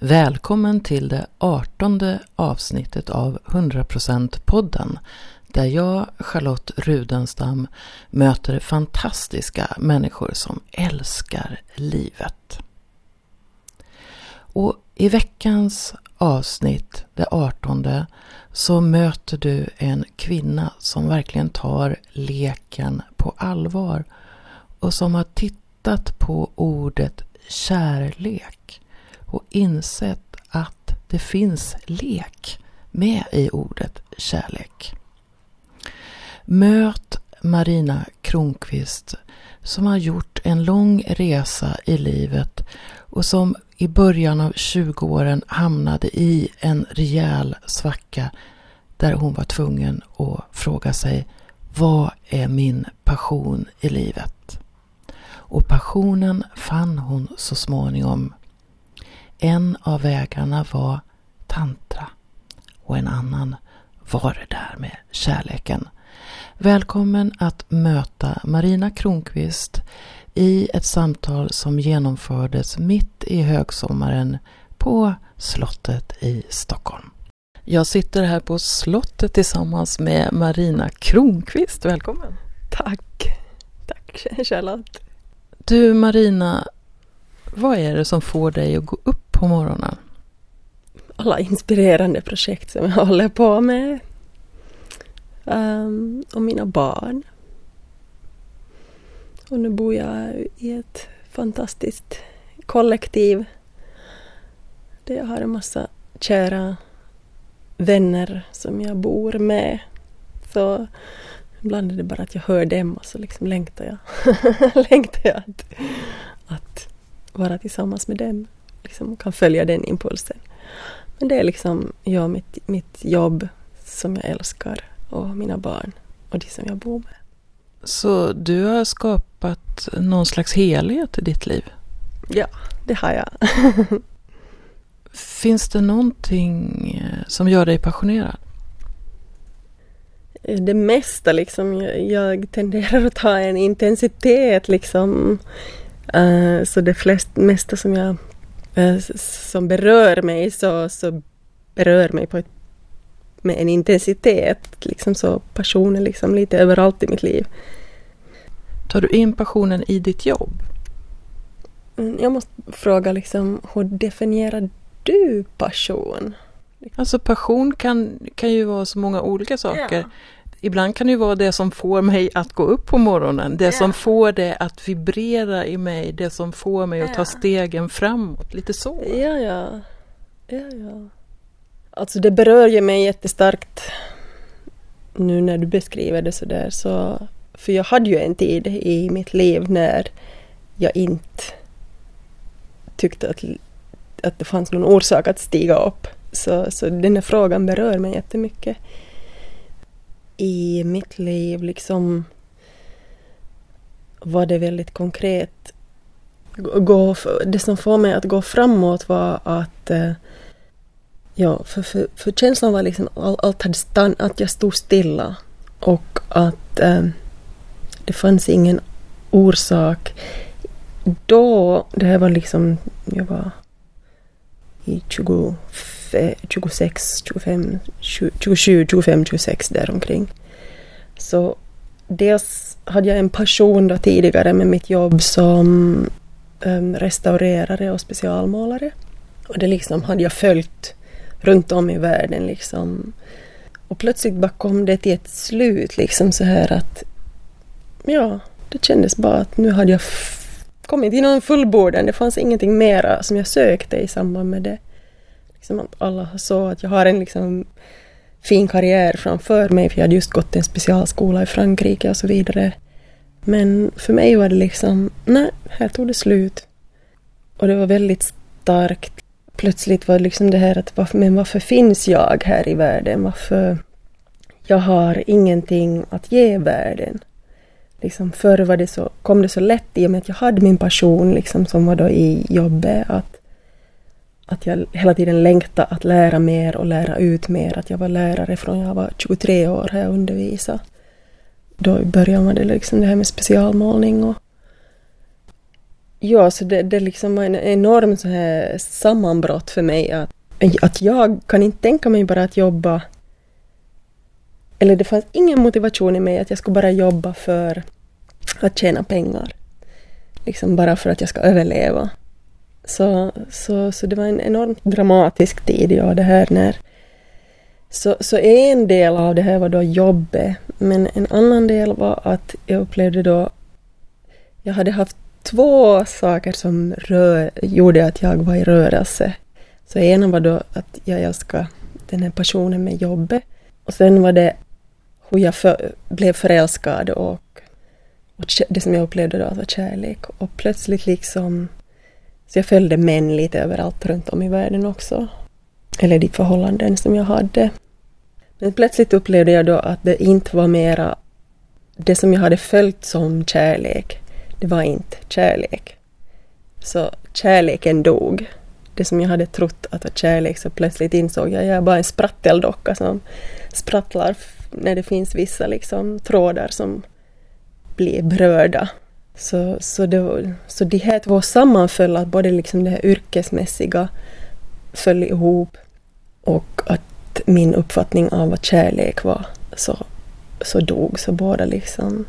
Välkommen till det artonde avsnittet av 100% podden där jag, Charlotte Rudenstam, möter fantastiska människor som älskar livet. Och i veckans avsnitt, det artonde, så möter du en kvinna som verkligen tar leken på allvar och som har tittat på ordet kärlek och insett att det finns lek med i ordet kärlek. Möt Marina Kronqvist som har gjort en lång resa i livet och som i början av 20-åren hamnade i en rejäl svacka där hon var tvungen att fråga sig vad är min passion i livet? Och passionen fann hon så småningom. En av vägarna var tantra och en annan var det där med kärleken. Välkommen att möta Marina Kronqvist i ett samtal som genomfördes mitt i högsommaren på slottet i Stockholm. Jag sitter här på slottet tillsammans med Marina Kronqvist. Välkommen! Tack! Tack Charlotte! Du Marina, vad är det som får dig att gå upp på morgonen? Alla inspirerande projekt som jag håller på med. Um, och mina barn. Och nu bor jag i ett fantastiskt kollektiv där jag har en massa kära vänner som jag bor med. Så ibland är det bara att jag hör dem och så liksom längtar jag, längtar jag att, att vara tillsammans med dem. Liksom kan följa den impulsen. Men det är liksom jag, mitt, mitt jobb som jag älskar och mina barn och de som jag bor med. Så du har skapat någon slags helhet i ditt liv? Ja, det har jag. Finns det någonting eh, som gör dig passionerad? Det mesta liksom. Jag, tenderar att ha en intensitet liksom. Uh, så det flest, mesta som jag som berör mig så, så berör mig på ett, med en intensitet. Liksom så passionen liksom lite överallt i mitt liv. Tar du in passionen i ditt jobb? Mm, jag måste fråga liksom, hur definierar du passion? Alltså passion kan, kan ju vara så många olika saker. Ja. Ibland kan det ju vara det som får mig att gå upp på morgonen, det ja. som får det att vibrera i mig, det som får mig att ta stegen framåt, lite så. Ja, ja. ja, ja. Alltså det berör ju mig jättestarkt nu när du beskriver det sådär så för jag hade ju en tid i mitt liv när jag inte tyckte att att det fanns någon orsak att stiga upp. Så, så den här frågan berör mig jättemycket. I mitt liv liksom var det väldigt konkret. Gå, det som får mig att gå framåt var att eh, Ja, för, för, för känslan var liksom allt hade stannat, att jag stod stilla och att eh, det fanns ingen orsak. Då, det här var liksom, jag var i 20, 26, 25, 27, 25, 26 däromkring. Så dels hade jag en passion då tidigare med mitt jobb som ehm, restaurerare och specialmålare. Och det liksom hade jag följt runt om i världen liksom. Och plötsligt bara kom det till ett slut liksom så här att ja, det kändes bara att nu hade jag kommit till någon fullbordan. Det fanns ingenting mera som jag sökte i samband med det. Liksom att alla såg att jag har en liksom fin karriär framför mig, för jag hade just gått en specialskola i Frankrike och så vidare. Men för mig var det liksom, nej, här tog det slut. Och det var väldigt starkt. Plötsligt var det liksom det här att, varför, men varför finns jag här i världen? Varför jag har ingenting att ge världen? liksom förr var det så, kom det så lätt i och med att jag hade min passion liksom, som var då i jobbet. Att, att jag hela tiden längtade att lära mer och lära ut mer. Att jag var lärare från jag var 23 år har jag undervisat. Då började man det, liksom det här med specialmålning och Ja, så det, det liksom var en enorm så här sammanbrott för mig att, att jag kan inte tänka mig bara att jobba eller det fanns ingen motivation i mig att jag skulle bara jobba för att tjäna pengar. Liksom bara för att jag ska överleva. Så, så, så det var en enormt dramatisk tid, ja, det här när... Så, så en del av det här var då jobbet, men en annan del var att jag upplevde då... Jag hade haft två saker som rör, gjorde att jag var i rörelse. Så ena var då att jag älskade den här passionen med jobbet. Och sen var det hur jag för, blev förälskad och, och det som jag upplevde då var kärlek. Och plötsligt liksom... Så jag följde män lite överallt runt om i världen också. Eller de förhållanden som jag hade. Men plötsligt upplevde jag då att det inte var mera det som jag hade följt som kärlek. Det var inte kärlek. Så kärleken dog. Det som jag hade trott att var kärlek så plötsligt insåg jag att jag är bara en spratteldocka som sprattlar när det finns vissa liksom trådar som blir berörda. Så, så, det, så de här två sammanföll, att både liksom det här yrkesmässiga föll ihop och att min uppfattning av vad kärlek var så, så dog så båda liksom.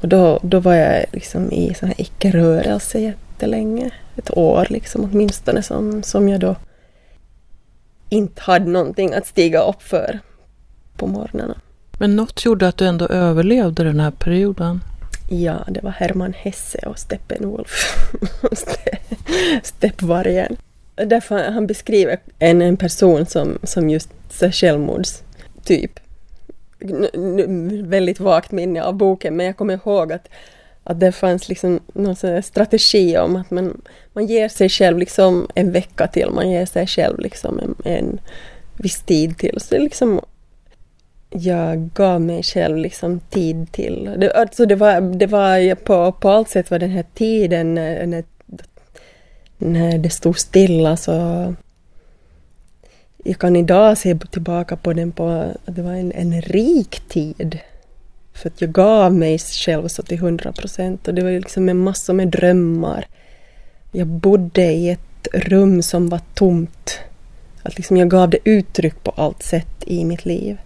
Och då, då var jag liksom i sån här icke-rörelse jättelänge. Ett år liksom åtminstone som, som jag då inte hade någonting att stiga upp för på morgnarna. Men något gjorde att du ändå överlevde den här perioden? Ja, det var Herman Hesse och Steppenwolf. Steppvargen. Därför han beskriver en, en person som, som just självmordstyp. Väldigt vagt minne av boken, men jag kommer ihåg att, att det fanns liksom någon strategi om att man, man ger sig själv liksom en vecka till, man ger sig själv liksom en, en viss tid till. Så det liksom jag gav mig själv liksom tid till. Det, alltså det var, det var på, på allt sätt var den här tiden eh, när, när det stod stilla så alltså. jag kan idag se tillbaka på den på att det var en, en rik tid. För att jag gav mig själv så till hundra procent och det var liksom en massa med drömmar. Jag bodde i ett rum som var tomt. Att liksom jag gav det uttryck på allt sätt i mitt liv.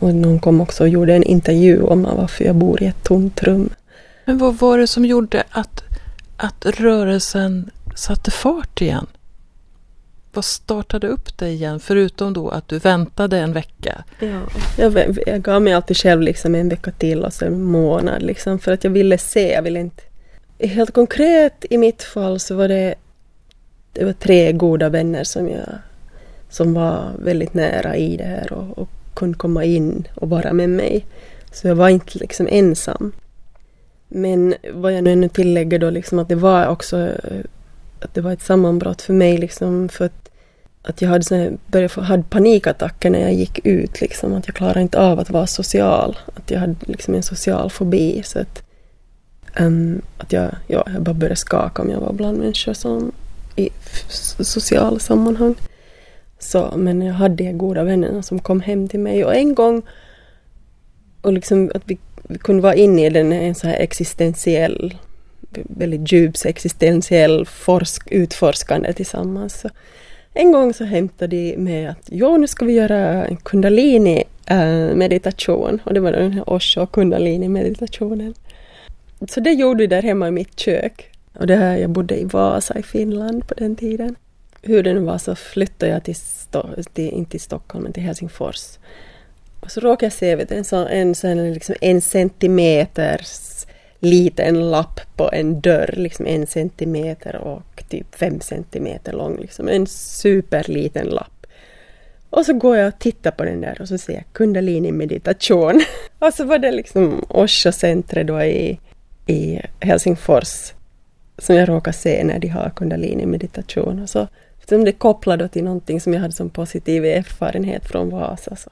Och någon kom också och gjorde en intervju om varför jag bor i ett tomt rum. Men vad var det som gjorde att, att rörelsen satte fart igen? Vad startade upp det igen, förutom då att du väntade en vecka? Ja, jag, jag gav mig alltid själv liksom en vecka till och sen en månad liksom, för att jag ville se, jag ville inte... Helt konkret i mitt fall så var det, det var tre goda vänner som jag som var väldigt nära i det här och, och kunde komma in och vara med mig. Så jag var inte liksom ensam. Men vad jag nu ännu tillägger då liksom att det var också att det var ett sammanbrott för mig liksom för att, att jag hade, så började få, hade panikattacker när jag gick ut liksom att jag klarade inte av att vara social. Att jag hade liksom en social fobi så att, um, att jag, ja, jag bara började skaka om jag var bland människor som i sociala sammanhang. Så, men jag hade de goda vännerna som kom hem till mig och en gång och liksom att vi, vi kunde vara inne i den en så här existentiell, väldigt djup existentiell forsk, utforskande tillsammans. Så en gång så hämtade de med att jo, nu ska vi göra en kundalini-meditation. Eh, och det var den här Osho kundalini meditationen. Så det gjorde vi där hemma i mitt kök. Och det här, jag bodde i Vasa i Finland på den tiden hur det nu var så flyttade jag till, Sto till inte till Stockholm men till Helsingfors. Och så råkade jag se vet, en, sån, en, sån, liksom en centimeters liten lapp på en dörr, liksom en centimeter och typ fem centimeter lång. Liksom. En superliten lapp. Och så går jag och tittar på den där och så ser jag kundalini meditation. och så var det liksom Osho-centret då i, i Helsingfors som jag råkade se när de har kundalini meditation. Och så som det kopplade till någonting som jag hade som positiv erfarenhet från Vasa. Så,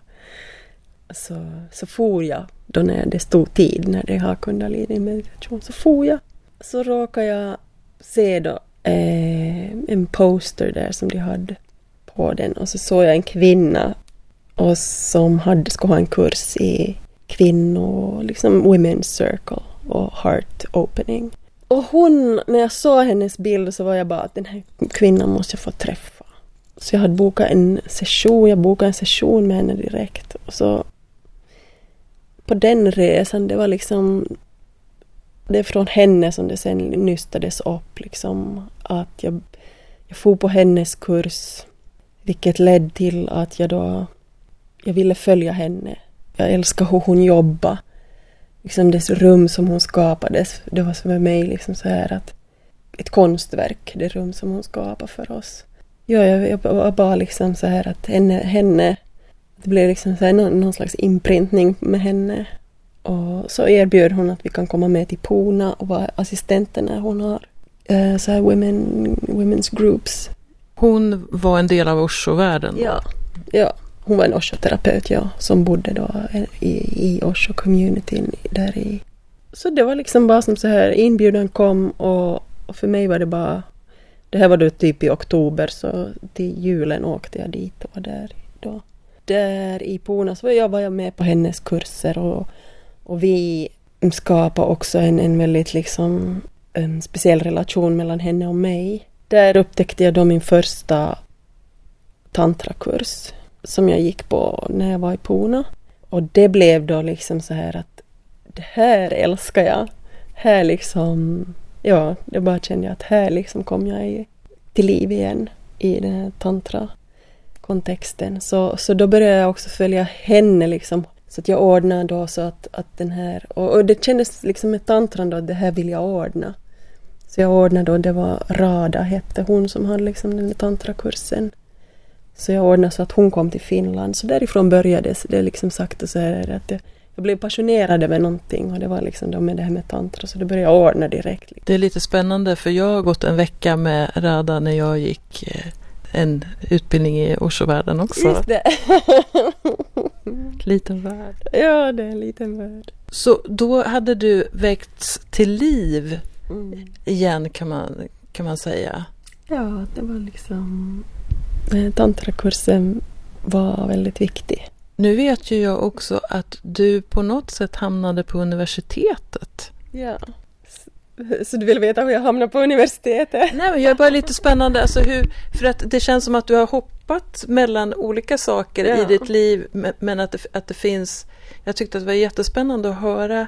så, så for jag då när det stod tid, när det har kundalini meditation, så for jag. Så råkade jag se då eh, en poster där som de hade på den och så såg jag en kvinna och som hade, skulle ha en kurs i kvinno, liksom women's circle och heart opening. Och hon, när jag såg hennes bild så var jag bara att den här kvinnan måste jag få träffa. Så jag hade bokat en session, jag bokade en session med henne direkt. Och så på den resan, det var liksom det är från henne som det sen nystades upp liksom att jag, jag for på hennes kurs vilket ledde till att jag då jag ville följa henne. Jag älskar hur hon jobbar. Liksom det rum som hon skapades. Det var för mig liksom så här att ett konstverk, det rum som hon skapade för oss. Ja, jag, var bara liksom så här att henne, henne det blev liksom så här någon, någon slags inprintning med henne. Och så erbjöd hon att vi kan komma med till Puna och vara assistenter när hon har uh, så här women, women's groups. Hon var en del av Osho-världen? Ja, ja. Hon var en Osho-terapeut, ja, som bodde då eh, i, i Osho-communityn där i. Så det var liksom bara som så här, inbjudan kom och, och för mig var det bara det här var då typ i oktober så till julen åkte jag dit och var där då. Där i Puna så var jag, var jag med på hennes kurser och, och vi skapade också en, en väldigt liksom en speciell relation mellan henne och mig. Där upptäckte jag då min första tantrakurs som jag gick på när jag var i Puna. Och det blev då liksom så här att det här älskar jag. Här liksom, ja, det bara kände jag att här liksom kom jag i, till liv igen i den här tantra-kontexten. Så, så då började jag också följa henne liksom. Så att jag ordnade då så att, att den här, och, och det kändes liksom med tantran då att det här vill jag ordna. Så jag ordnade då, det var Rada hette hon som hade liksom den tantrakursen. Så jag ordnade så att hon kom till Finland. Så därifrån började det liksom sakta så här att jag, jag blev passionerad över någonting och det var liksom då med det här med tantra så det började jag ordna direkt. Det är lite spännande för jag har gått en vecka med Rada när jag gick eh, en utbildning i Osho-världen också. Just det. liten värld. Ja, det är en liten värld. Så då hade du väckts till liv mm. igen kan man, kan man säga? Ja, det var liksom tantrakursen var väldigt viktig. Nu vet ju jag också att du på något sätt hamnade på universitetet. Ja. Så du vill veta hur jag hamnade på universitetet? Nej, men jag är bara lite spännande. Alltså hur, för att det känns som att du har hoppat mellan olika saker ja. i ditt liv. Men att det, att det finns... Jag tyckte att det var jättespännande att höra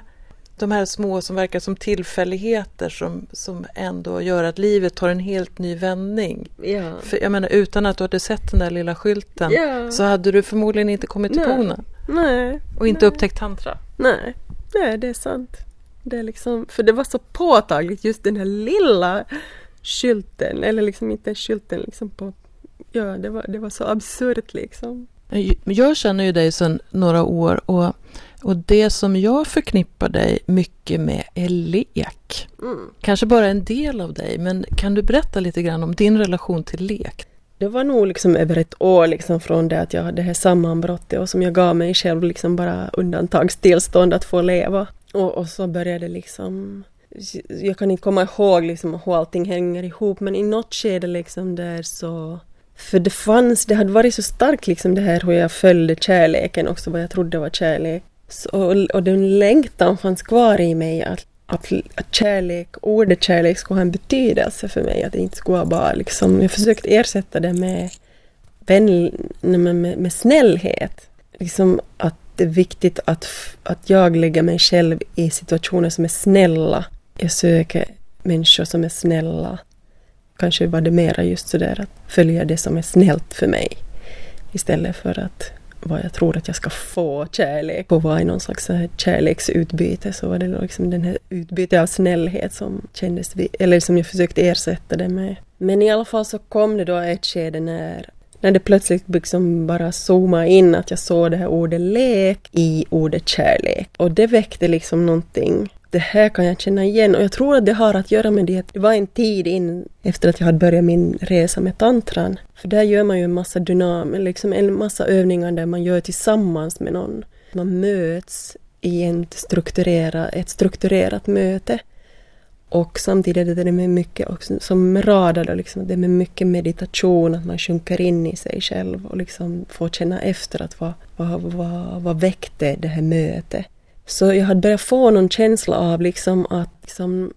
de här små som verkar som tillfälligheter som, som ändå gör att livet tar en helt ny vändning. Ja. För jag menar utan att du hade sett den där lilla skylten ja. så hade du förmodligen inte kommit till Pona. Nej. Och inte Nej. upptäckt tantra. Nej. Nej, det är sant. Det är liksom, för det var så påtagligt just den här lilla skylten, eller liksom inte skylten liksom på, ja det var, det var så absurt liksom. Jag känner ju dig sedan några år och och det som jag förknippar dig mycket med är lek. Mm. Kanske bara en del av dig, men kan du berätta lite grann om din relation till lek? Det var nog liksom över ett år liksom från det att jag hade det här sammanbrottet och som jag gav mig själv liksom bara undantagstillstånd att få leva. Och, och så började liksom jag kan inte komma ihåg liksom hur allting hänger ihop men i något skede liksom där så för det fanns, det hade varit så starkt liksom det här hur jag följde kärleken också, vad jag trodde var kärlek. Så, och den längtan fanns kvar i mig att, att, att kärlek, ordet kärlek skulle ha en betydelse för mig. Att det inte skulle vara bara liksom, jag försökte ersätta det med, vän, med, med, med snällhet. Liksom att det är viktigt att, att jag lägger mig själv i situationer som är snälla. Jag söker människor som är snälla. Kanske var det mera just sådär att följa det som är snällt för mig. Istället för att vad jag tror att jag ska få kärlek och vara i någon slags eh, kärleksutbyte så var det liksom den här utbytet av snällhet som kändes, vid eller som jag försökte ersätta det med. Men i alla fall så kom det då ett skede när när det plötsligt liksom bara zoomade in att jag såg det här ordet lek i ordet kärlek. Och det väckte liksom någonting det här kan jag känna igen och jag tror att det har att göra med det att det var en tid in efter att jag hade börjat min resa med tantran. För där gör man ju en massa dynam, liksom en massa övningar där man gör tillsammans med någon. Man möts i en strukturera, ett strukturerat möte. Och samtidigt är det med mycket, också, som med radar, liksom, det är med mycket meditation, att man sjunker in i sig själv och liksom får känna efter att vad, vad, vad, vad väckte det här mötet. Så jag hade börjat få någon känsla av liksom att liksom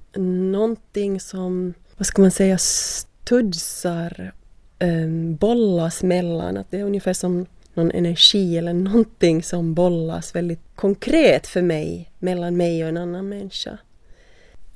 någonting som, vad ska man säga, studsar, um, bollas mellan, att det är ungefär som någon energi eller någonting som bollas väldigt konkret för mig mellan mig och en annan människa.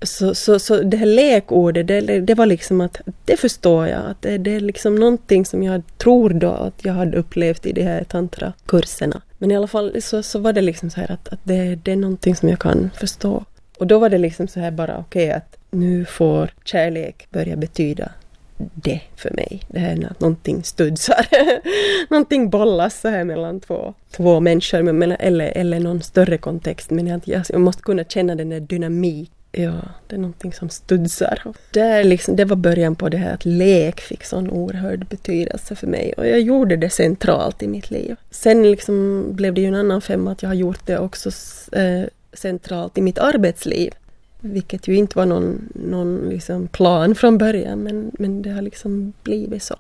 Så, så, så det här lekordet, det, det var liksom att det förstår jag, att det, det, är liksom någonting som jag tror då att jag hade upplevt i de här tantrakurserna. Men i alla fall så, så var det liksom så här att, att det, det är någonting som jag kan förstå. Och då var det liksom så här bara okej okay, att nu får kärlek börja betyda det för mig. Det här när någonting studsar. någonting bollas så här mellan två, två människor eller, eller någon större kontext. Men jag, jag måste kunna känna den där dynamik. Ja, det är någonting som studsar. Det, liksom, det var början på det här att lek fick sån oerhörd betydelse för mig. Och jag gjorde det centralt i mitt liv. Sen liksom blev det ju en annan femma att jag har gjort det också eh, centralt i mitt arbetsliv. Vilket ju inte var någon, någon liksom plan från början men, men det har liksom blivit så.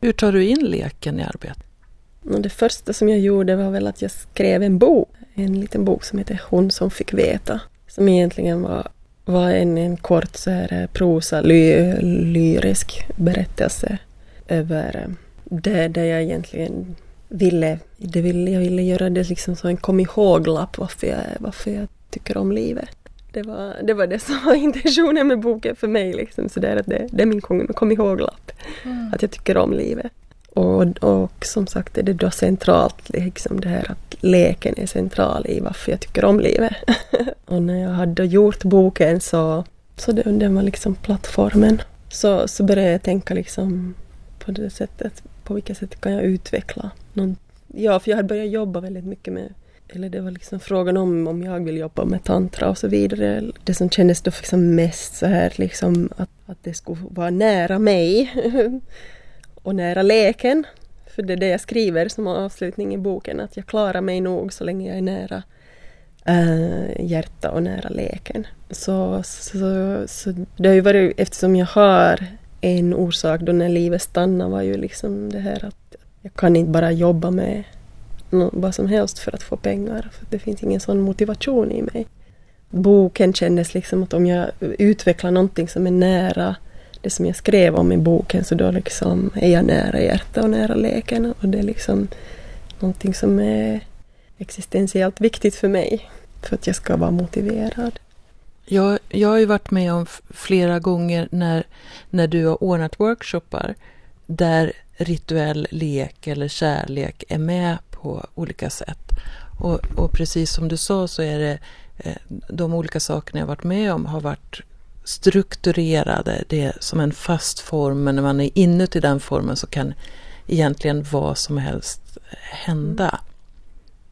Hur tar du in leken i arbetet? Det första som jag gjorde var väl att jag skrev en bok. En liten bok som heter Hon som fick veta. Som egentligen var, var en, en kort så här prosa, ly, lyrisk berättelse över eh, det, det jag egentligen ville, det ville. Jag ville göra det liksom som en kom ihåg-lapp varför jag, varför jag tycker om livet. Det var, det var det som var intentionen med boken för mig. Liksom, så där att det, det är min kom, kom ihåg-lapp. Mm. Att jag tycker om livet. Och, och som sagt är det då centralt, liksom det här att leken är central i varför jag tycker om livet. och när jag hade gjort boken så, så det, den var liksom plattformen. Så, så började jag tänka liksom på det sättet, på vilket sätt kan jag utveckla någon, Ja, för jag hade börjat jobba väldigt mycket med eller det var liksom frågan om om jag vill jobba med tantra och så vidare. Det som kändes då liksom mest så här liksom att, att det skulle vara nära mig och nära leken. För det är det jag skriver som avslutning i boken, att jag klarar mig nog så länge jag är nära äh, hjärta och nära leken. Så, så, så det har ju varit, eftersom jag har en orsak då när livet stannar var ju liksom det här att jag kan inte bara jobba med vad som helst för att få pengar. För det finns ingen sån motivation i mig. Boken kändes liksom att om jag utvecklar någonting som är nära det som jag skrev om i boken så då liksom är jag nära hjärta och nära leken och det är liksom någonting som är existentiellt viktigt för mig för att jag ska vara motiverad. Jag, jag har ju varit med om flera gånger när, när du har ordnat workshoppar där rituell lek eller kärlek är med på olika sätt. Och, och precis som du sa så är det eh, de olika sakerna jag varit med om har varit strukturerade. Det är som en fast form men när man är inuti den formen så kan egentligen vad som helst hända.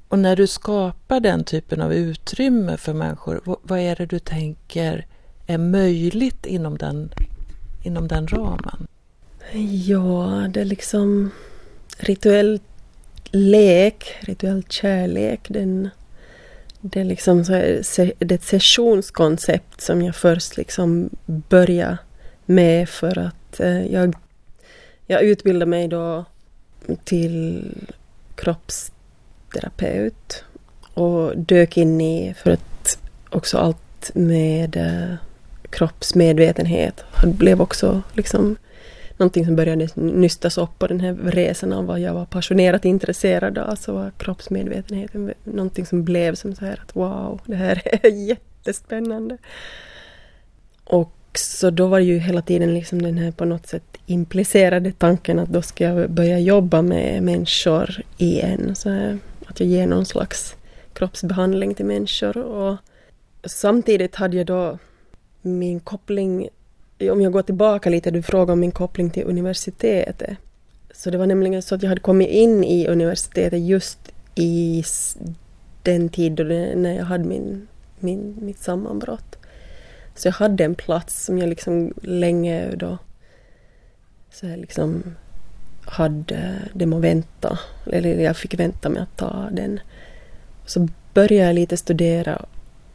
Och när du skapar den typen av utrymme för människor, vad är det du tänker är möjligt inom den, inom den ramen? Ja, det är liksom rituell lek, rituell kärlek, den, det, är liksom så här, det är ett sessionskoncept som jag först liksom började med för att eh, jag, jag utbildade mig då till kroppsterapeut och dök in i, för att också allt med eh, kroppsmedvetenhet. Blev också liksom någonting som började nystas upp på den här resan av vad jag var passionerat intresserad av, så var kroppsmedvetenheten någonting som blev som så här att wow, det här är jättespännande. Och så då var det ju hela tiden liksom den här på något sätt implicerade tanken att då ska jag börja jobba med människor igen. Så att jag ger någon slags kroppsbehandling till människor. Och samtidigt hade jag då min koppling om jag går tillbaka lite, du frågade om min koppling till universitetet. Så det var nämligen så att jag hade kommit in i universitetet just i den tid då det, när jag hade min, min, mitt sammanbrott. Så jag hade en plats som jag liksom länge då så jag liksom hade dem att vänta, eller jag fick vänta med att ta den. Så började jag lite studera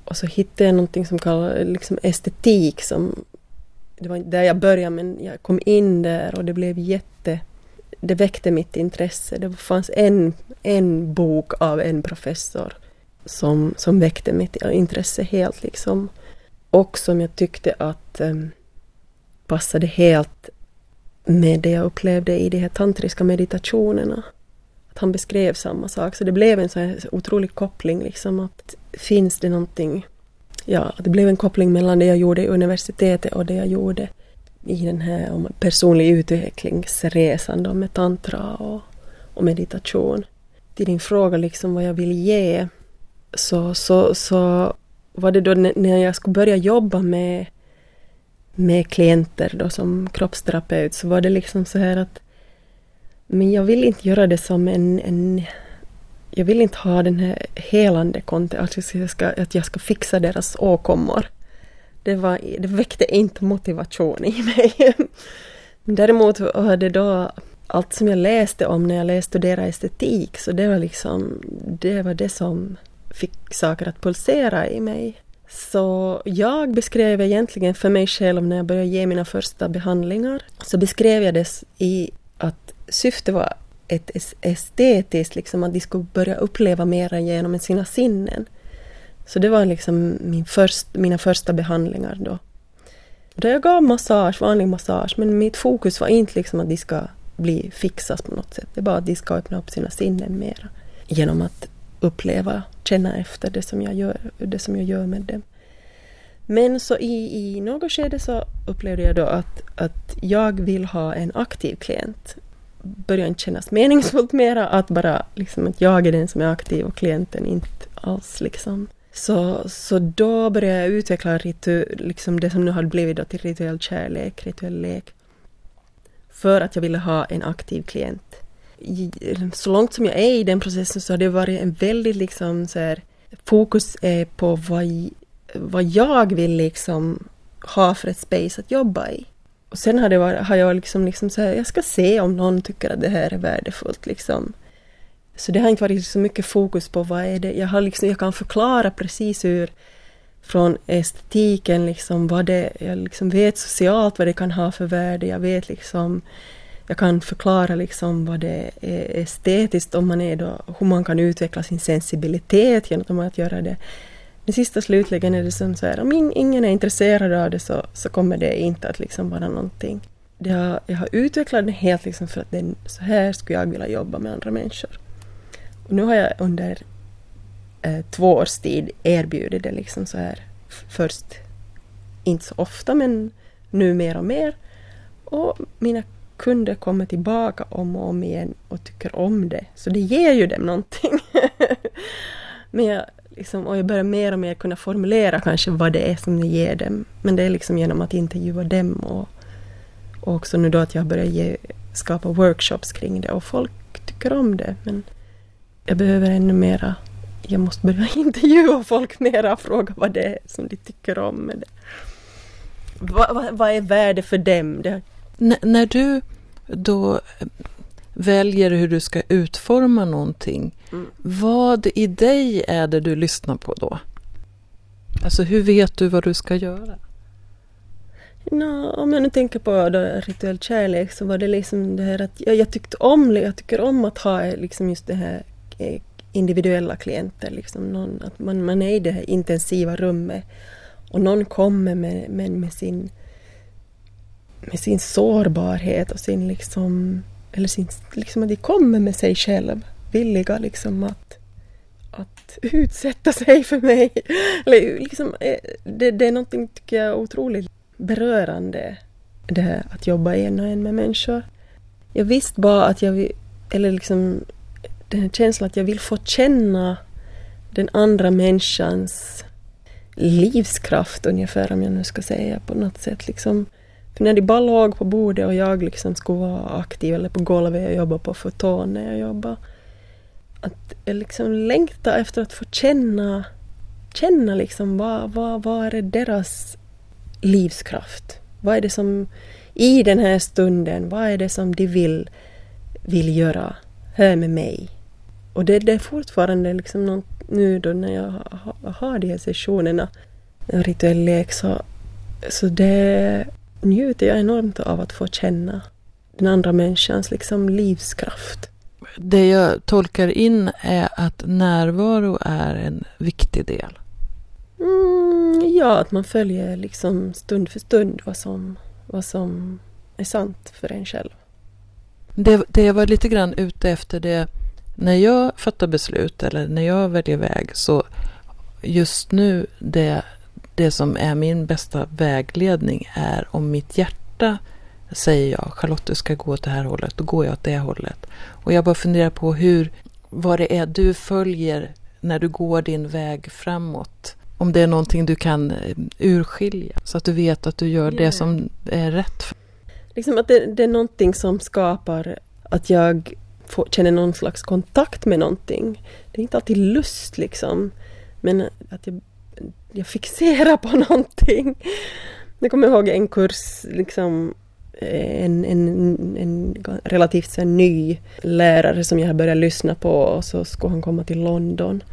och så hittade jag någonting som kallas liksom estetik som det var inte där jag började men jag kom in där och det blev jätte... Det väckte mitt intresse. Det fanns en, en bok av en professor som, som väckte mitt intresse helt liksom. Och som jag tyckte att um, passade helt med det jag upplevde i de här tantriska meditationerna. Att han beskrev samma sak. Så det blev en så här otrolig koppling liksom att finns det någonting ja, det blev en koppling mellan det jag gjorde i universitetet och det jag gjorde i den här om personlig utvecklingsresan då med tantra och, och meditation. Till din fråga liksom vad jag vill ge så, så, så var det då när jag skulle börja jobba med, med klienter då som kroppsterapeut så var det liksom så här att men jag vill inte göra det som en, en jag vill inte ha den här helande konten, alltså att jag ska, att jag ska fixa deras åkommor. Det, var, det väckte inte motivation i mig. Däremot var det då allt som jag läste om när jag studerade estetik, så det var liksom det var det som fick saker att pulsera i mig. Så jag beskrev egentligen för mig själv när jag började ge mina första behandlingar, så beskrev jag det i att syftet var ett estetiskt, liksom att de skulle börja uppleva mera genom sina sinnen. Så det var liksom min först, mina första behandlingar då. Då jag gav massage, vanlig massage, men mitt fokus var inte liksom att de ska bli fixas på något sätt. Det är bara att de ska öppna upp sina sinnen mera. Genom att uppleva, känna efter det som jag gör, det som jag gör med dem. Men så i, i något skede så upplevde jag då att, att jag vill ha en aktiv klient börjar inte kännas meningsfullt mera att bara liksom att jag är den som är aktiv och klienten inte alls liksom. Så, så då började jag utveckla ritu, liksom det som nu hade blivit då till rituell kärlek, rituell lek. För att jag ville ha en aktiv klient. Så långt som jag är i den processen så har det varit en väldigt liksom så här, fokus är på vad, vad jag vill liksom ha för ett space att jobba i. Och sen har, det varit, har jag liksom, liksom så här, jag ska se om någon tycker att det här är värdefullt liksom. Så det har inte varit så mycket fokus på vad är det, jag, har liksom, jag kan förklara precis hur från estetiken liksom vad det, jag liksom vet socialt vad det kan ha för värde, jag vet liksom jag kan förklara liksom vad det är estetiskt om man är då, hur man kan utveckla sin sensibilitet genom att göra det men sista slutligen är det som så här, om ingen är intresserad av det så, så kommer det inte att liksom vara någonting. Det har, jag har utvecklat det helt liksom för att det, så här skulle jag vilja jobba med andra människor. Och nu har jag under eh, två års tid erbjudit det liksom så här först inte så ofta men nu mer och mer. Och mina kunder kommer tillbaka om och om igen och tycker om det. Så det ger ju dem någonting. men jag, Liksom, och jag börjar mer och mer kunna formulera kanske vad det är som jag ger dem. Men det är liksom genom att intervjua dem och, och också nu då att jag börjar ge, skapa workshops kring det och folk tycker om det. Men jag behöver ännu mera, jag måste börja intervjua folk mera och fråga vad det är som de tycker om med det. Vad, vad, vad är värde för dem? Det... när du då väljer hur du ska utforma någonting, mm. vad i dig är det du lyssnar på då? Alltså hur vet du vad du ska göra? No, om jag nu tänker på då, rituell kärlek så var det liksom det här att jag, jag tyckte om, jag tycker om att ha liksom just det här eh, individuella klienter. Liksom någon, att man, man är i det här intensiva rummet och någon kommer med, med, med, sin, med sin sårbarhet och sin liksom eller sin, liksom att de kommer med sig själv, villiga liksom att, att utsätta sig för mig. Eller liksom, eh, det, det är någonting, tycker jag, otroligt berörande, det här att jobba en och en med människor. Jag visste bara att jag vill, eller liksom den här känslan att jag vill få känna den andra människans livskraft ungefär, om jag nu ska säga på något sätt. Liksom, för när de bara låg på bordet och jag liksom skulle vara aktiv eller på golvet och jobba på foton när jag jobbade. Att jag liksom längta efter att få känna, känna liksom vad, vad, vad är deras livskraft? Vad är det som i den här stunden, vad är det som de vill, vill göra här med mig? Och det, det är fortfarande liksom något, nu då när jag har, har de här sessionerna, en rituell lek, så, så det njuter jag enormt av att få känna den andra människans liksom livskraft. Det jag tolkar in är att närvaro är en viktig del. Mm, ja, att man följer liksom stund för stund vad som, vad som är sant för en själv. Det, det jag var lite grann ute efter det när jag fattar beslut eller när jag väljer väg så just nu det, det som är min bästa vägledning är om mitt hjärta säger jag Charlotte du ska gå åt det här hållet, då går jag åt det hållet. Och jag bara funderar på hur, vad det är du följer när du går din väg framåt. Om det är någonting du kan eh, urskilja så att du vet att du gör yeah. det som är rätt. Liksom att det, det, är någonting som skapar att jag får, känner någon slags kontakt med någonting. Det är inte alltid lust liksom. Men att jag, jag fixerar på någonting. Jag kommer ihåg en kurs liksom eh, en, en, en relativt så ny lärare som jag började lyssna på och så skulle han komma till London.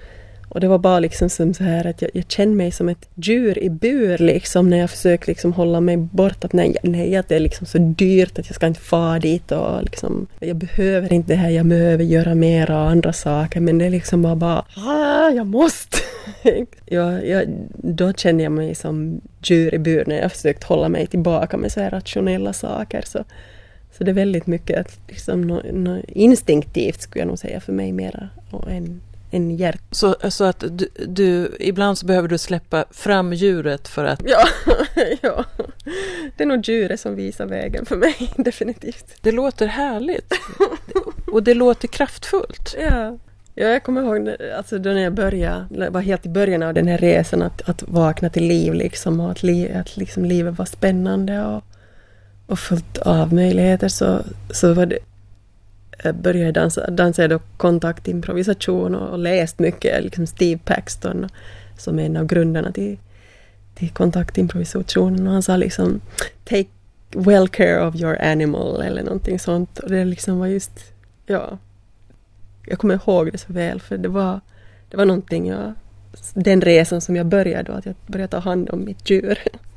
Och det var bara liksom som så här att jag, jag kände mig som ett djur i bur liksom när jag försökte liksom hålla mig bort. Att nej, nej, att det är liksom så dyrt att jag ska inte fara dit och liksom jag behöver inte det här, jag behöver göra mera andra saker men det är liksom bara, bara ah, jag måste. jag, jag, då kände jag mig som djur i bur när jag försökte hålla mig tillbaka med så här rationella saker. Så, så det är väldigt mycket liksom, no, no, instinktivt skulle jag nog säga för mig mera än en hjärt. Så, så att du, du, ibland så behöver du släppa fram djuret för att... Ja, ja. Det är nog djuret som visar vägen för mig, definitivt. Det låter härligt. Och det låter kraftfullt. Ja. Ja, jag kommer ihåg alltså då när jag började, var helt i början av den här resan, att, att vakna till liv liksom och att, li, att liksom livet var spännande och, och fullt av möjligheter så, så var det Eh, började dansa, dansa då kontaktimprovisation och, och läst mycket, liksom Steve Paxton som är en av grundarna till, till kontaktimprovisationen och han sa liksom Take well care of your animal eller någonting sånt och det liksom var just, ja, jag kommer ihåg det så väl för det var, det var någonting jag, den resan som jag började då, att jag började ta hand om mitt djur.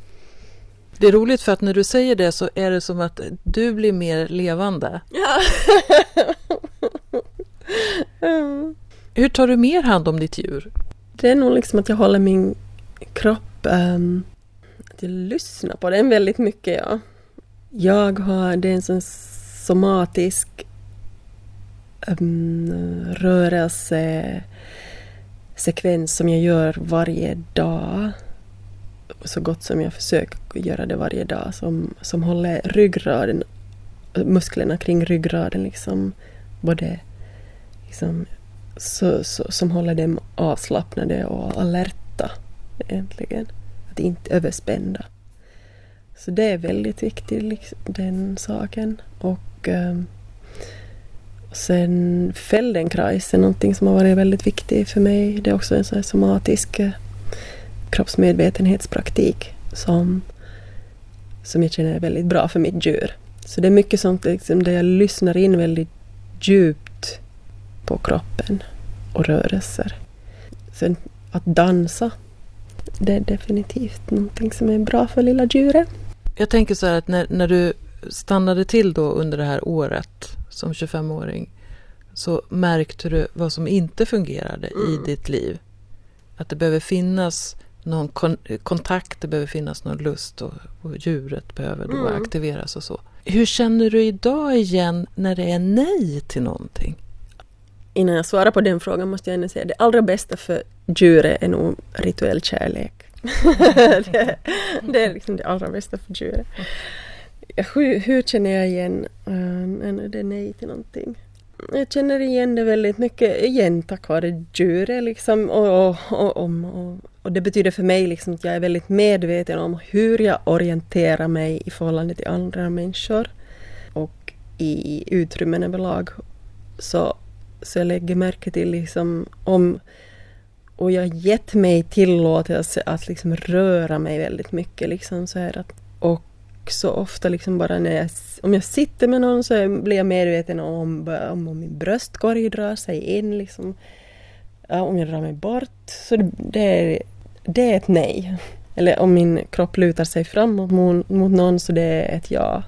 Det är roligt för att när du säger det så är det som att du blir mer levande. Ja. mm. Hur tar du mer hand om ditt djur? Det är nog liksom att jag håller min kropp, um, att jag lyssnar på den väldigt mycket. Ja. Jag har, det är en sån somatisk um, rörelsesekvens som jag gör varje dag så gott som jag försöker göra det varje dag som, som håller ryggraden, musklerna kring ryggraden liksom både liksom, så, så, som håller dem avslappnade och alerta egentligen. Att inte överspända. Så det är väldigt viktigt, liksom, den saken. Och um, sen Feldenkrais är någonting som har varit väldigt viktigt för mig. Det är också en sån här somatisk eh, kroppsmedvetenhetspraktik som, som jag känner är väldigt bra för mitt djur. Så det är mycket sånt liksom, där jag lyssnar in väldigt djupt på kroppen och rörelser. Sen att dansa, det är definitivt någonting som är bra för lilla djuret. Jag tänker så här att när, när du stannade till då under det här året som 25-åring så märkte du vad som inte fungerade mm. i ditt liv. Att det behöver finnas någon kon kontakt, det behöver finnas någon lust och, och djuret behöver då mm. aktiveras och så. Hur känner du idag igen när det är nej till någonting? Innan jag svarar på den frågan måste jag ändå säga att det allra bästa för djuret är nog rituell kärlek. det, det, är liksom det allra bästa för djuret. Hur, hur känner jag igen uh, när det är nej till någonting? Jag känner igen det väldigt mycket igen tack vare djuret liksom och, och, och, och, och det betyder för mig liksom att jag är väldigt medveten om hur jag orienterar mig i förhållande till andra människor och i utrymmen överlag. Så, så jag lägger märke till liksom om och jag har gett mig tillåtelse att liksom röra mig väldigt mycket. Liksom så här att, och också ofta liksom bara när jag, om jag sitter med någon så blir jag medveten om, om, om min bröstkorg drar sig in. Liksom. Ja, om jag drar mig bort. Så det, det, är, det är ett nej. Eller om min kropp lutar sig framåt mot, mot någon så det är ett ja.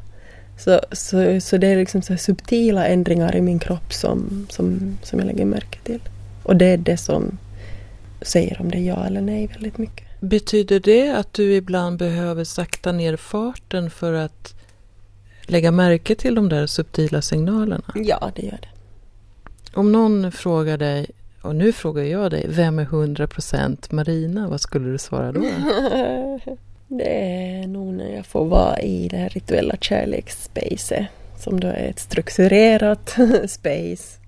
Så, så, så det är liksom så subtila ändringar i min kropp som, som, som jag lägger märke till. Och det är det som säger om det är ja eller nej väldigt mycket. Betyder det att du ibland behöver sakta ner farten för att lägga märke till de där subtila signalerna? Ja, det gör det. Om någon frågar dig, och nu frågar jag dig, vem är 100% Marina? Vad skulle du svara då? det är nog när jag får vara i det här rituella kärleksspacet som då är ett strukturerat space.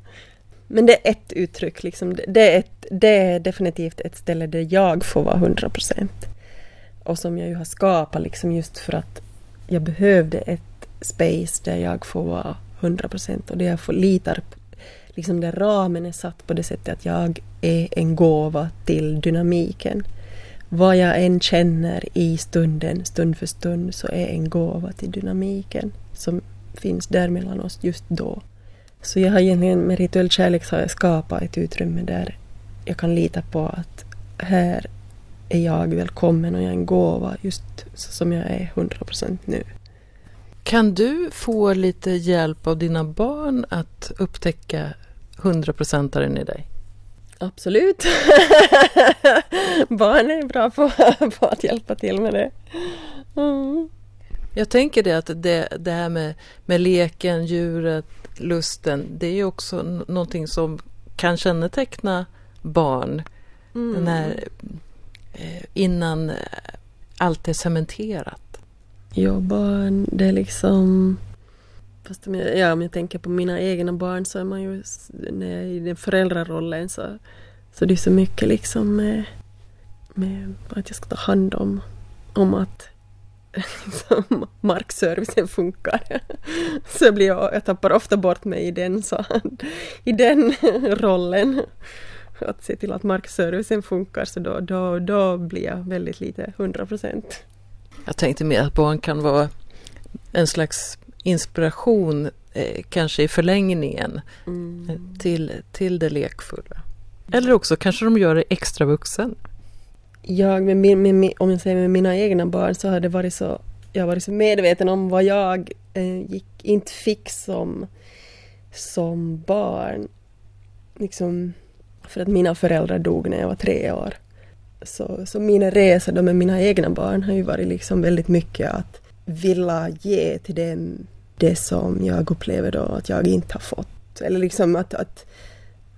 Men det är ett uttryck, liksom. det, är ett, det är definitivt ett ställe där jag får vara 100 procent. Och som jag ju har skapat liksom just för att jag behövde ett space där jag får vara 100 procent och där jag får litar på liksom där ramen är satt på det sättet att jag är en gåva till dynamiken. Vad jag än känner i stunden, stund för stund, så är en gåva till dynamiken som finns där mellan oss just då. Så jag har egentligen med rituell kärlek så har jag skapat ett utrymme där jag kan lita på att här är jag välkommen och jag är en gåva just så som jag är 100% nu. Kan du få lite hjälp av dina barn att upptäcka hundraprocentaren i dig? Absolut. barn är bra på, på, att hjälpa till med det. Mm. Jag tänker det att det, det här med, med leken, djuret, lusten, det är ju också någonting som kan känneteckna barn mm. när, eh, innan eh, allt är cementerat. Ja, barn, det är liksom... Fast om jag, ja, om jag tänker på mina egna barn så är man ju när i den föräldrarollen så, så det är så mycket liksom med, med att jag ska ta hand om, om att liksom, markservicen funkar. Så blir jag, jag tappar ofta bort mig i den, så, i den rollen. Att se till att markservicen funkar så då, då, då blir jag väldigt lite hundra procent. Jag tänkte mer att barn kan vara en slags inspiration, eh, kanske i förlängningen, mm. Till, till det lekfulla. Eller också kanske de gör det extra vuxen. Jag, med min, med, om jag säger med mina egna barn så har det varit så, jag har varit så medveten om vad jag eh, gick, inte fick som, som barn. Liksom, för att mina föräldrar dog när jag var tre år. Så, så mina resor då med mina egna barn har ju varit liksom väldigt mycket att vilja ge till dem det som jag upplever då att jag inte har fått. Eller liksom att, att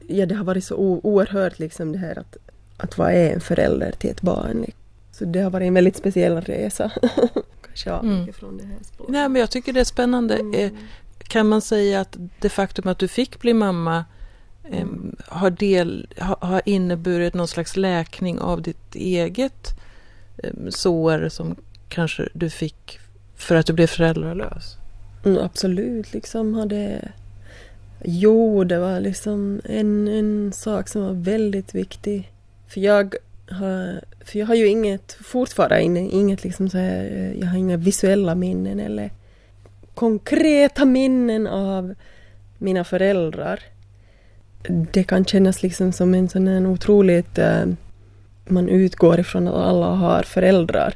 ja, det har varit så oerhört liksom det här att, att vara en förälder till ett barn. Så det har varit en väldigt speciell resa. Kanske mm. från det här spåret. Nej, men jag tycker det är spännande. Mm. Eh, kan man säga att det faktum att du fick bli mamma mm. har, del, har, har inneburit någon slags läkning av ditt eget sår som kanske du fick för att du blev föräldralös? Mm, absolut, liksom hade... Jo, det var liksom en, en sak som var väldigt viktig. För jag har, för jag har ju inget, fortfarande inget liksom så här, eh, jag har inga visuella minnen eller konkreta minnen av mina föräldrar det kan kännas liksom som en sån här otroligt... Eh, man utgår ifrån att alla har föräldrar.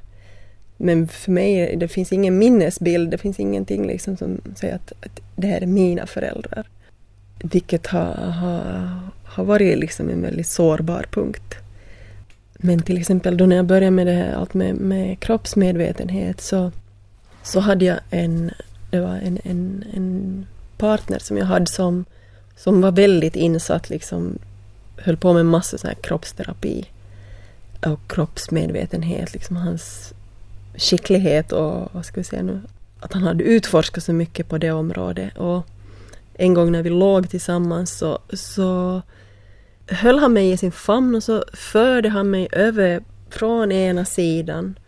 Men för mig, det finns ingen minnesbild, det finns ingenting liksom som säger att, att det här är mina föräldrar. Vilket har, har, har varit liksom en väldigt sårbar punkt. Men till exempel då när jag började med det här, allt med, med kroppsmedvetenhet så, så hade jag en, det var en, en, en partner som jag hade som som var väldigt insatt, liksom höll på med massa sån här kroppsterapi och kroppsmedvetenhet, liksom hans skicklighet och vad ska vi säga nu, att han hade utforskat så mycket på det området. Och en gång när vi låg tillsammans så, så höll han mig i sin famn och så förde han mig över från ena sidan,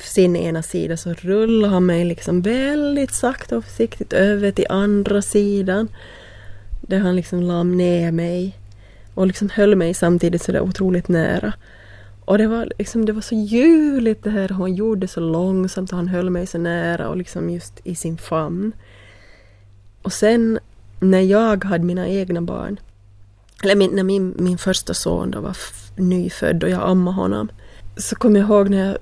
sin ena sida, så rullade han mig liksom väldigt sakta och försiktigt över till andra sidan. Där han liksom la ner mig och liksom höll mig samtidigt så där otroligt nära. Och det var, liksom, det var så ljuvligt det här, han gjorde så långsamt och han höll mig så nära och liksom just i sin famn. Och sen när jag hade mina egna barn, eller min, när min, min första son då var nyfödd och jag ammade honom, så kom jag ihåg när jag,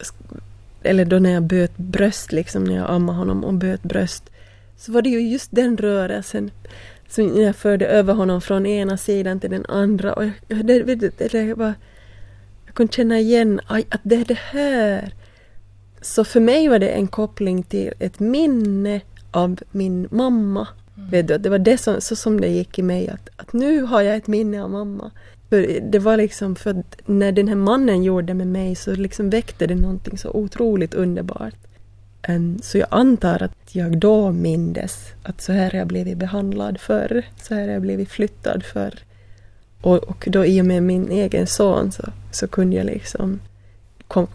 eller då när jag böt bröst, liksom när jag ammade honom och böt bröst, så var det ju just den rörelsen som jag förde över honom från ena sidan till den andra. Och jag, det, det, det var, jag kunde känna igen att det är det här. Så för mig var det en koppling till ett minne av min mamma. Mm. Vet du, det var det som, så som det gick i mig, att, att nu har jag ett minne av mamma. För det var liksom för att när den här mannen gjorde det med mig så liksom väckte det någonting så otroligt underbart. Ehm, så jag antar att jag då mindes att så här har jag blivit behandlad förr, så här har jag blivit flyttad förr. Och, och då i och med min egen son så, så kunde jag liksom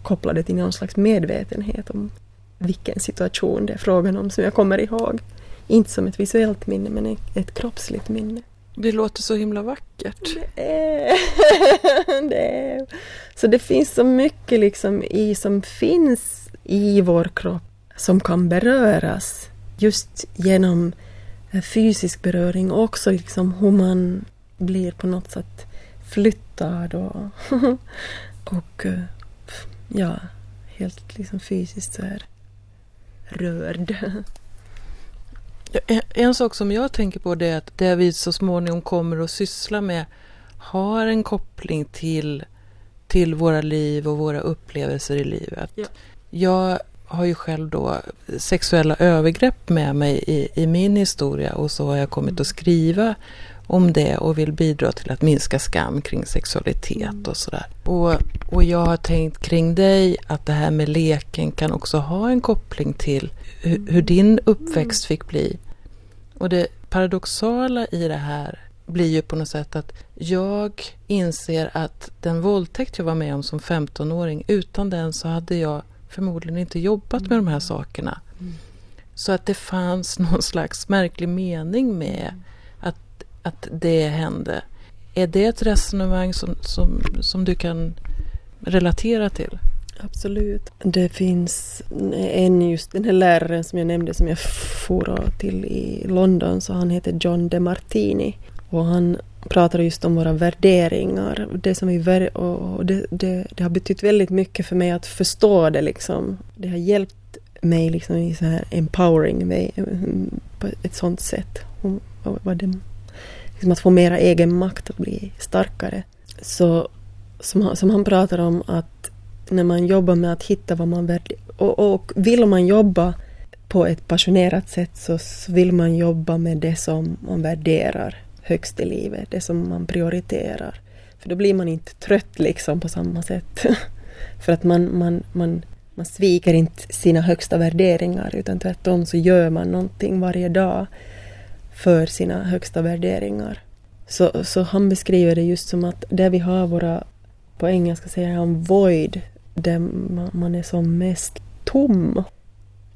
koppla det till någon slags medvetenhet om vilken situation det är frågan om som jag kommer ihåg. Inte som ett visuellt minne men ett, kroppsligt minne. Det låter så himla vackert. Det är, det är. Så det finns så mycket liksom i som finns i vår kropp som kan beröras just genom fysisk beröring och också liksom hur man blir på något sätt flyttad och, och ja, helt liksom fysiskt så här rörd. En sak som jag tänker på det är att det vi så småningom kommer att syssla med har en koppling till, till våra liv och våra upplevelser i livet. Ja. Jag har ju själv då sexuella övergrepp med mig i, i min historia och så har jag kommit att mm. skriva om det och vill bidra till att minska skam kring sexualitet mm. och sådär. Och, och jag har tänkt kring dig att det här med leken kan också ha en koppling till hur, hur din uppväxt fick bli. Och det paradoxala i det här blir ju på något sätt att jag inser att den våldtäkt jag var med om som 15-åring, utan den så hade jag förmodligen inte jobbat med de här sakerna. Mm. Så att det fanns någon slags märklig mening med att, det hände. Är det ett resonemang som, som, som du kan relatera till? Absolut. Det finns en just den här läraren som jag nämnde som jag for till i London så han heter John DeMartini och han pratar just om våra värderingar. Det, som vi och det, det, det, har betytt väldigt mycket för mig att förstå det liksom. Det har hjälpt mig liksom i så här empowering mig på ett sånt sätt. Och, det, liksom att få mera egen makt, att bli starkare. Så som, som han pratar om att när man jobbar med att hitta vad man värderar och, och vill man jobba på ett passionerat sätt så vill man jobba med det som man värderar högst i livet, det som man prioriterar. För då blir man inte trött liksom på samma sätt. För att man, man, man, man sviker inte sina högsta värderingar utan tvärtom så gör man någonting varje dag för sina högsta värderingar. Så, så han beskriver det just som att där vi har våra, på engelska säger han void, där man är som mest tom,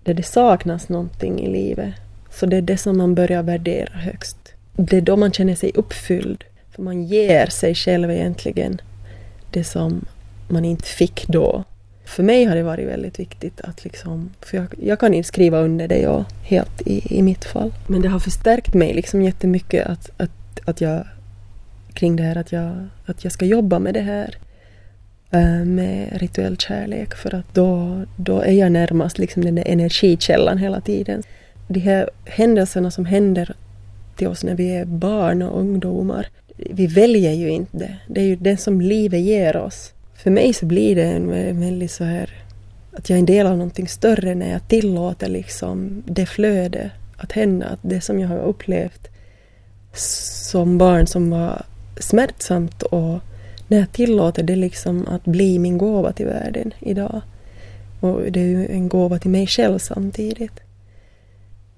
där det saknas någonting i livet. Så det är det som man börjar värdera högst det är då man känner sig uppfylld. För man ger sig själv egentligen det som man inte fick då. För mig har det varit väldigt viktigt att liksom, för jag, jag kan inte skriva under det jag, helt i, i mitt fall. Men det har förstärkt mig liksom jättemycket att, att, att jag, kring det här att jag, att jag ska jobba med det här eh, med rituell kärlek för att då, då är jag närmast liksom den där energikällan hela tiden. De här händelserna som händer till oss när vi är barn och ungdomar. Vi väljer ju inte det. Det är ju det som livet ger oss. För mig så blir det en väldigt så här att jag är en del av någonting större när jag tillåter liksom det flöde att hända. Att det som jag har upplevt som barn som var smärtsamt och när jag tillåter det liksom att bli min gåva till världen idag. Och det är ju en gåva till mig själv samtidigt.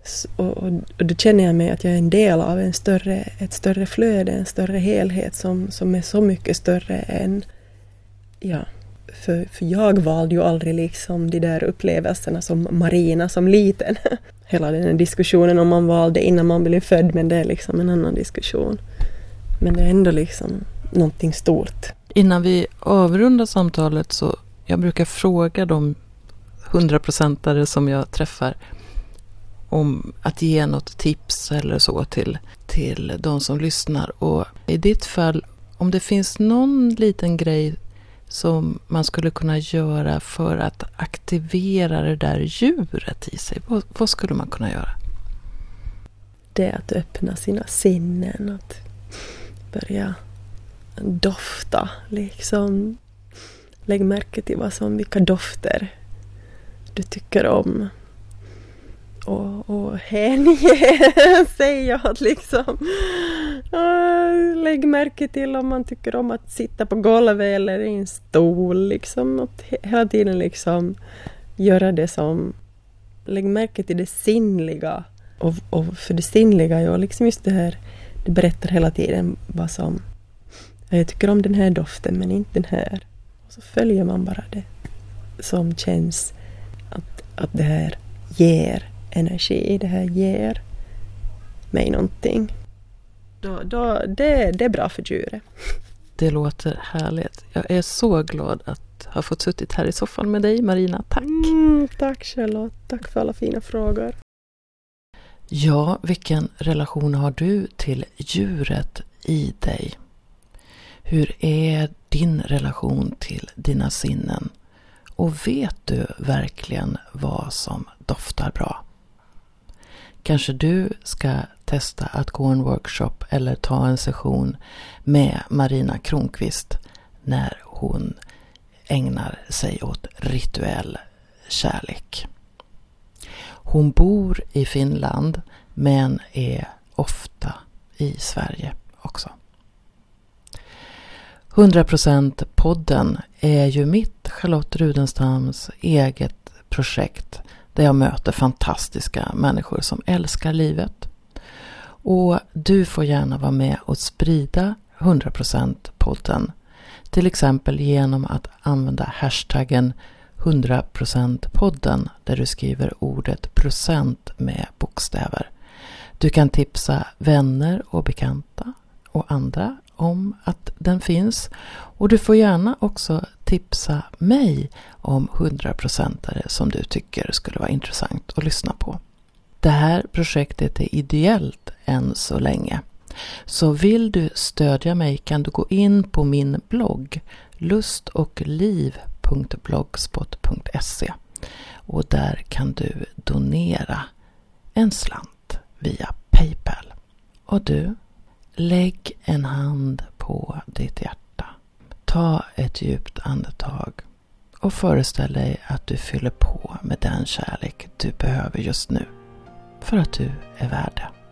Så, och, och då känner jag mig att jag är en del av en större, ett större flöde, en större helhet som, som är så mycket större än... Ja, för, för jag valde ju aldrig liksom de där upplevelserna som Marina som liten. Hela den här diskussionen om man valde innan man blev född, men det är liksom en annan diskussion. Men det är ändå liksom någonting stort. Innan vi avrundar samtalet så jag brukar fråga de hundraprocentare som jag träffar om att ge något tips eller så till, till de som lyssnar. Och i ditt fall, om det finns någon liten grej som man skulle kunna göra för att aktivera det där djuret i sig, vad, vad skulle man kunna göra? det är att öppna sina sinnen, att börja dofta liksom. Lägg märke till vad som, vilka dofter du tycker om. Och, och hänge sig åt liksom. Ah, lägg märke till om man tycker om att sitta på golvet eller i en stol liksom. Att hela tiden liksom göra det som... Lägg märke till det sinnliga. Och, och för det sinnliga, ja, liksom just det här, det berättar hela tiden vad som... Jag tycker om den här doften men inte den här. Och så följer man bara det som känns att, att det här ger energi, det här ger mig någonting. Då, då, det, det är bra för djuret. Det låter härligt. Jag är så glad att ha fått suttit här i soffan med dig Marina. Tack! Mm, tack Charlotte. Tack för alla fina frågor. Ja, vilken relation har du till djuret i dig? Hur är din relation till dina sinnen? Och vet du verkligen vad som doftar bra? Kanske du ska testa att gå en workshop eller ta en session med Marina Kronqvist när hon ägnar sig åt rituell kärlek. Hon bor i Finland men är ofta i Sverige också. 100% podden är ju mitt Charlotte Rudenstams eget projekt där jag möter fantastiska människor som älskar livet. Och du får gärna vara med och sprida 100% podden. Till exempel genom att använda hashtaggen 100% podden där du skriver ordet procent med bokstäver. Du kan tipsa vänner och bekanta och andra om att den finns. Och du får gärna också tipsa mig om 100% som du tycker skulle vara intressant att lyssna på. Det här projektet är ideellt än så länge. Så vill du stödja mig kan du gå in på min blogg lustochliv.blogspot.se och där kan du donera en slant via Paypal. Och du, lägg en hand på ditt hjärta. Ta ett djupt andetag och föreställ dig att du fyller på med den kärlek du behöver just nu för att du är värd det.